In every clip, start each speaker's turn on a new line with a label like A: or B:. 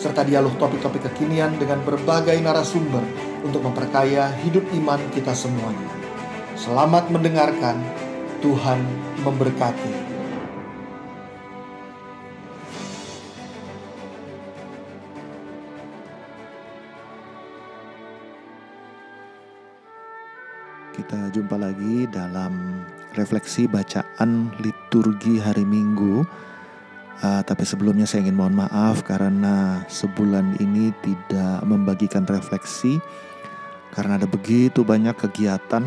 A: serta dialog topik-topik kekinian dengan berbagai narasumber untuk memperkaya hidup iman kita semuanya. Selamat mendengarkan, Tuhan memberkati.
B: Kita jumpa lagi dalam refleksi bacaan liturgi hari Minggu. Uh, tapi sebelumnya saya ingin mohon maaf karena sebulan ini tidak membagikan refleksi karena ada begitu banyak kegiatan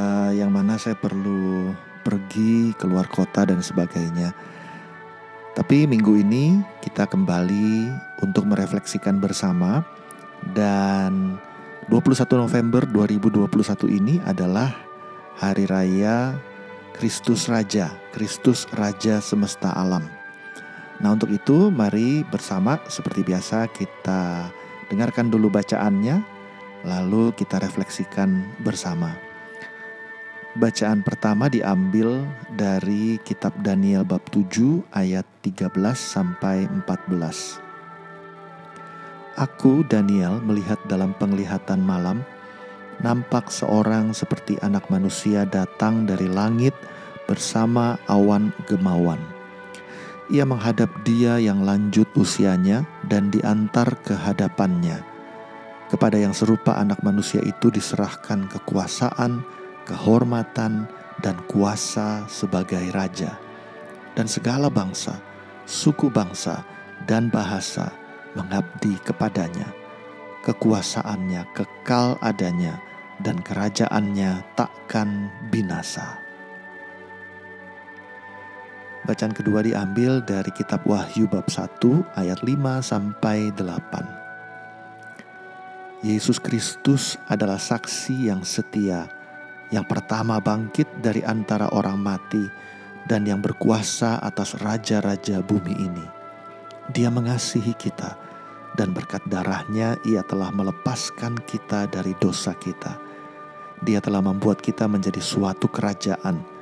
B: uh, yang mana saya perlu pergi keluar kota dan sebagainya. Tapi minggu ini kita kembali untuk merefleksikan bersama dan 21 November 2021 ini adalah hari raya Kristus Raja, Kristus Raja semesta alam. Nah, untuk itu mari bersama seperti biasa kita dengarkan dulu bacaannya lalu kita refleksikan bersama. Bacaan pertama diambil dari kitab Daniel bab 7 ayat 13 sampai 14. Aku Daniel melihat dalam penglihatan malam nampak seorang seperti anak manusia datang dari langit bersama awan gemawan. Ia menghadap dia yang lanjut usianya dan diantar ke hadapannya. Kepada yang serupa anak manusia itu diserahkan kekuasaan, kehormatan, dan kuasa sebagai raja. Dan segala bangsa, suku bangsa, dan bahasa mengabdi kepadanya. Kekuasaannya kekal adanya, dan kerajaannya takkan binasa. Bacaan kedua diambil dari kitab Wahyu bab 1 ayat 5 sampai 8. Yesus Kristus adalah saksi yang setia yang pertama bangkit dari antara orang mati dan yang berkuasa atas raja-raja bumi ini. Dia mengasihi kita dan berkat darahnya ia telah melepaskan kita dari dosa kita. Dia telah membuat kita menjadi suatu kerajaan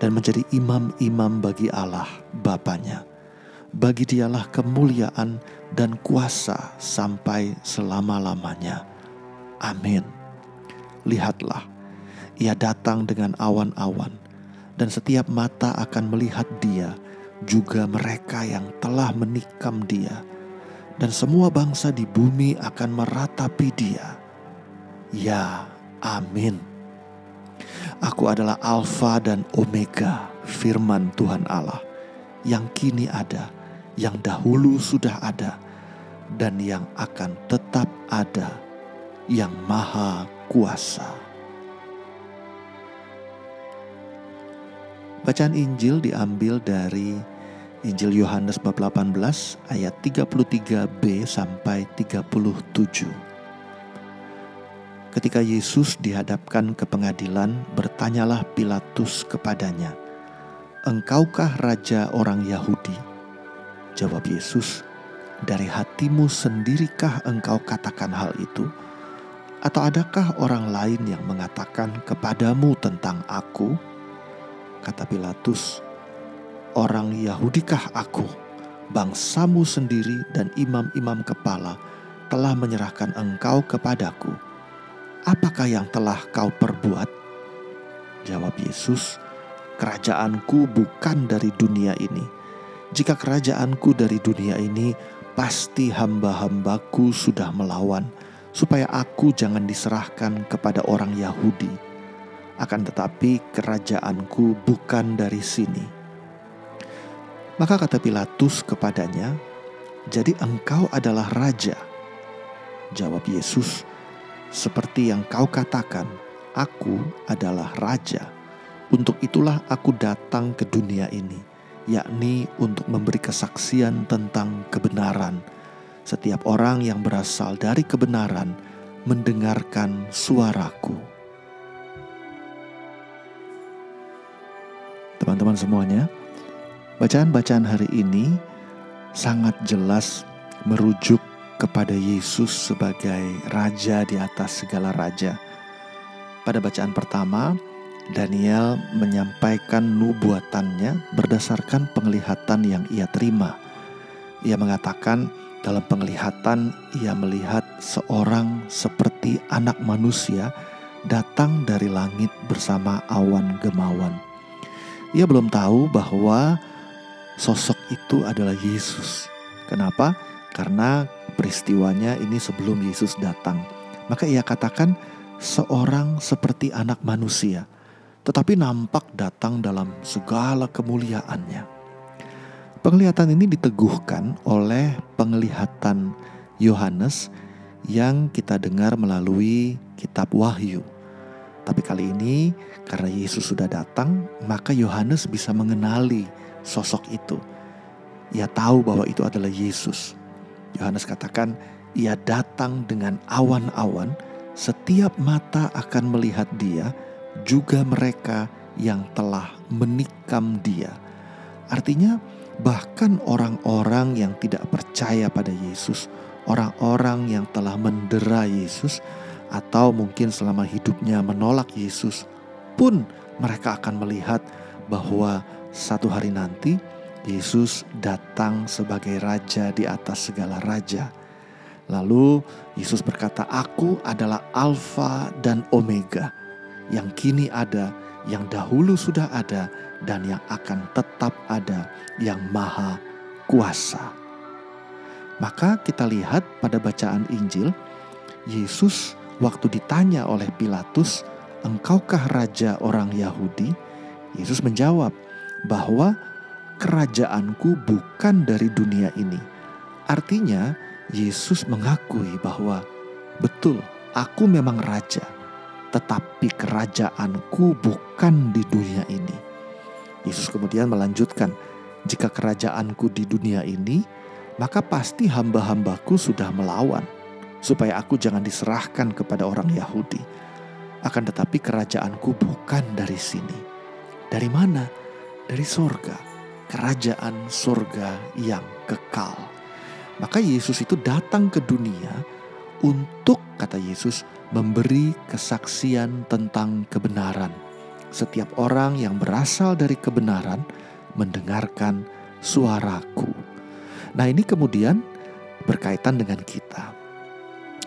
B: dan menjadi imam-imam bagi Allah Bapaknya. Bagi dialah kemuliaan dan kuasa sampai selama-lamanya. Amin. Lihatlah, ia datang dengan awan-awan, dan setiap mata akan melihat Dia, juga mereka yang telah menikam Dia, dan semua bangsa di bumi akan meratapi Dia. Ya, amin. Aku adalah Alfa dan Omega, firman Tuhan Allah, yang kini ada, yang dahulu sudah ada, dan yang akan tetap ada, yang Maha Kuasa. Bacaan Injil diambil dari Injil Yohanes bab 18 ayat 33b sampai 37. Ketika Yesus dihadapkan ke pengadilan, bertanyalah Pilatus kepadanya, "Engkaukah raja orang Yahudi?" Jawab Yesus, "Dari hatimu sendirikah engkau katakan hal itu? Atau adakah orang lain yang mengatakan kepadamu tentang Aku?" Kata Pilatus, Orang Yahudikah aku? Bangsamu sendiri dan imam-imam kepala telah menyerahkan engkau kepadaku. Apakah yang telah kau perbuat? Jawab Yesus, Kerajaanku bukan dari dunia ini. Jika kerajaanku dari dunia ini, pasti hamba-hambaku sudah melawan, supaya aku jangan diserahkan kepada orang Yahudi akan tetapi kerajaanku bukan dari sini. Maka kata Pilatus kepadanya, "Jadi engkau adalah raja?" Jawab Yesus, "Seperti yang kau katakan, aku adalah raja. Untuk itulah aku datang ke dunia ini, yakni untuk memberi kesaksian tentang kebenaran." setiap orang yang berasal dari kebenaran mendengarkan suaraku. Teman-teman semuanya, bacaan-bacaan hari ini sangat jelas merujuk kepada Yesus sebagai raja di atas segala raja. Pada bacaan pertama, Daniel menyampaikan nubuatannya berdasarkan penglihatan yang ia terima. Ia mengatakan dalam penglihatan ia melihat seorang seperti anak manusia datang dari langit bersama awan gemawan. Ia belum tahu bahwa sosok itu adalah Yesus. Kenapa? Karena peristiwanya ini sebelum Yesus datang. Maka ia katakan seorang seperti anak manusia, tetapi nampak datang dalam segala kemuliaannya. Penglihatan ini diteguhkan oleh penglihatan Yohanes yang kita dengar melalui kitab Wahyu. Tapi kali ini karena Yesus sudah datang, maka Yohanes bisa mengenali sosok itu. Ia tahu bahwa itu adalah Yesus. Yohanes katakan, ia datang dengan awan-awan, setiap mata akan melihat dia, juga mereka yang telah menikam dia. Artinya, bahkan orang-orang yang tidak percaya pada Yesus, orang-orang yang telah mendera Yesus, atau mungkin selama hidupnya menolak Yesus, pun mereka akan melihat bahwa satu hari nanti Yesus datang sebagai raja di atas segala raja. Lalu Yesus berkata, "Aku adalah Alfa dan Omega, yang kini ada, yang dahulu sudah ada, dan yang akan tetap ada yang maha kuasa. Maka kita lihat pada bacaan Injil, Yesus waktu ditanya oleh Pilatus, "Engkaukah raja orang Yahudi?" Yesus menjawab bahwa kerajaanku bukan dari dunia ini. Artinya, Yesus mengakui bahwa betul, aku memang raja, tetapi kerajaanku bukan di dunia ini. Yesus kemudian melanjutkan, "Jika kerajaanku di dunia ini, maka pasti hamba-hambaku sudah melawan, supaya aku jangan diserahkan kepada orang Yahudi. Akan tetapi kerajaanku bukan dari sini. Dari mana? Dari sorga, kerajaan sorga yang kekal." Maka Yesus itu datang ke dunia untuk, kata Yesus, memberi kesaksian tentang kebenaran setiap orang yang berasal dari kebenaran mendengarkan suaraku. Nah, ini kemudian berkaitan dengan kita.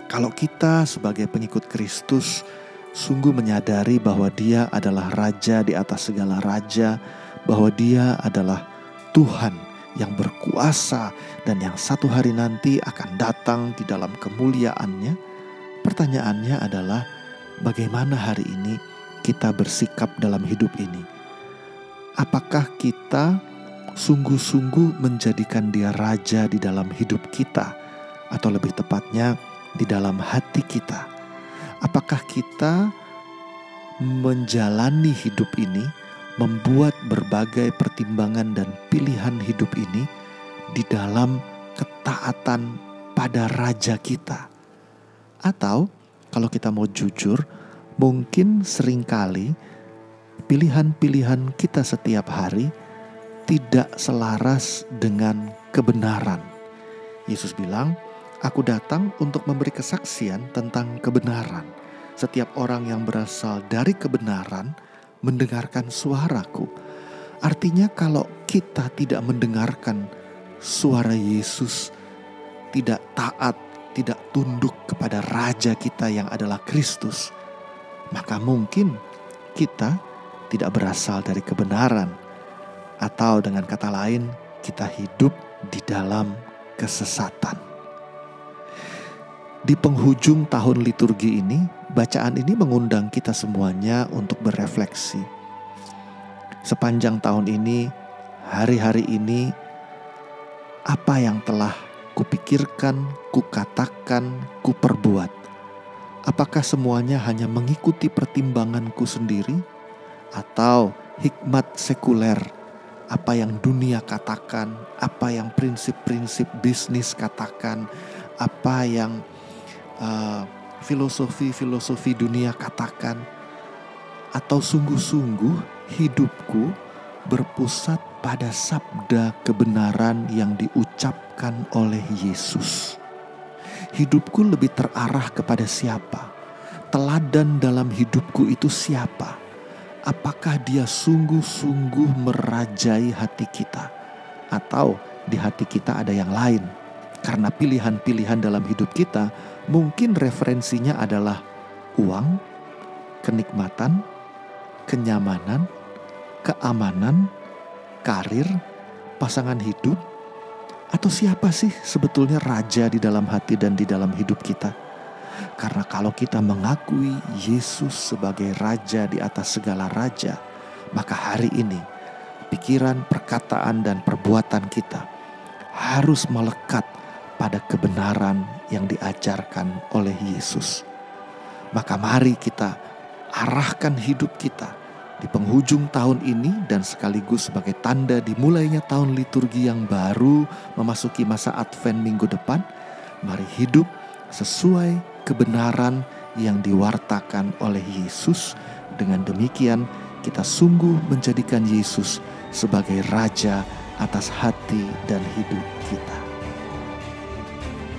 B: Kalau kita sebagai pengikut Kristus sungguh menyadari bahwa Dia adalah raja di atas segala raja, bahwa Dia adalah Tuhan yang berkuasa dan yang satu hari nanti akan datang di dalam kemuliaannya. Pertanyaannya adalah bagaimana hari ini kita bersikap dalam hidup ini? Apakah kita sungguh-sungguh menjadikan Dia raja di dalam hidup kita, atau lebih tepatnya di dalam hati kita? Apakah kita menjalani hidup ini, membuat berbagai pertimbangan dan pilihan hidup ini di dalam ketaatan pada raja kita? Atau kalau kita mau jujur, mungkin sering kali pilihan-pilihan kita setiap hari tidak selaras dengan kebenaran. Yesus bilang, "Aku datang untuk memberi kesaksian tentang kebenaran. Setiap orang yang berasal dari kebenaran mendengarkan suaraku." Artinya, kalau kita tidak mendengarkan suara Yesus, tidak taat, tidak tunduk kepada Raja kita yang adalah Kristus, maka mungkin kita tidak berasal dari kebenaran, atau dengan kata lain, kita hidup di dalam kesesatan. Di penghujung tahun liturgi ini, bacaan ini mengundang kita semuanya untuk berefleksi. Sepanjang tahun ini, hari-hari ini, apa yang telah kupikirkan, kukatakan, kuperbuat Apakah semuanya hanya mengikuti pertimbanganku sendiri, atau hikmat sekuler? Apa yang dunia katakan, apa yang prinsip-prinsip bisnis katakan, apa yang uh, filosofi-filosofi dunia katakan, atau sungguh-sungguh hidupku berpusat pada sabda kebenaran yang diucapkan oleh Yesus. Hidupku lebih terarah kepada siapa? Teladan dalam hidupku itu siapa? Apakah dia sungguh-sungguh merajai hati kita, atau di hati kita ada yang lain? Karena pilihan-pilihan dalam hidup kita mungkin referensinya adalah uang, kenikmatan, kenyamanan, keamanan, karir, pasangan hidup, atau siapa sih sebetulnya raja di dalam hati dan di dalam hidup kita? Karena kalau kita mengakui Yesus sebagai raja di atas segala raja, maka hari ini pikiran, perkataan, dan perbuatan kita harus melekat pada kebenaran yang diajarkan oleh Yesus. Maka mari kita arahkan hidup kita di penghujung tahun ini dan sekaligus sebagai tanda dimulainya tahun liturgi yang baru memasuki masa Advent minggu depan, mari hidup sesuai kebenaran yang diwartakan oleh Yesus. Dengan demikian, kita sungguh menjadikan Yesus sebagai raja atas hati dan hidup kita.